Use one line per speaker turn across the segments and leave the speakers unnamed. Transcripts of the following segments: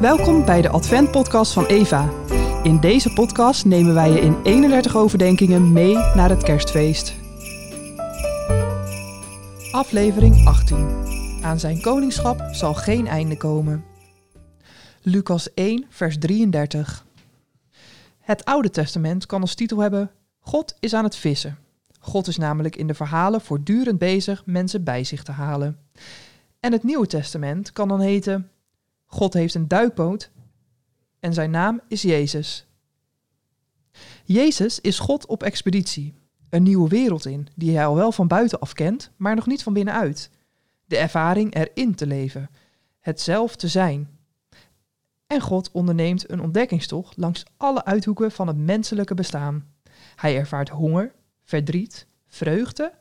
Welkom bij de Advent-podcast van Eva. In deze podcast nemen wij je in 31 overdenkingen mee naar het kerstfeest. Aflevering 18. Aan zijn koningschap zal geen einde komen. Lucas 1, vers 33. Het Oude Testament kan als titel hebben: God is aan het vissen. God is namelijk in de verhalen voortdurend bezig mensen bij zich te halen. En het Nieuwe Testament kan dan heten: God heeft een duikboot en zijn naam is Jezus. Jezus is God op expeditie, een nieuwe wereld in, die hij al wel van buitenaf kent, maar nog niet van binnenuit. De ervaring erin te leven, het zelf te zijn. En God onderneemt een ontdekkingstocht langs alle uithoeken van het menselijke bestaan. Hij ervaart honger, verdriet, vreugde,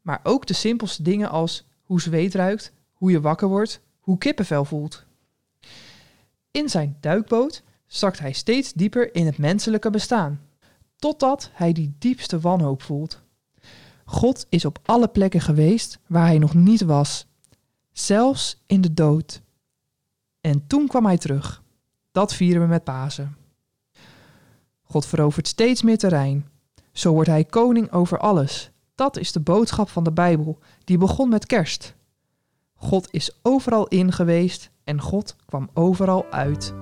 maar ook de simpelste dingen als hoe zweet ruikt, hoe je wakker wordt, hoe kippenvel voelt. In zijn duikboot zakt hij steeds dieper in het menselijke bestaan, totdat hij die diepste wanhoop voelt. God is op alle plekken geweest waar hij nog niet was, zelfs in de dood. En toen kwam hij terug. Dat vieren we met Pasen. God verovert steeds meer terrein. Zo wordt hij koning over alles. Dat is de boodschap van de Bijbel, die begon met kerst. God is overal in geweest en God kwam overal uit.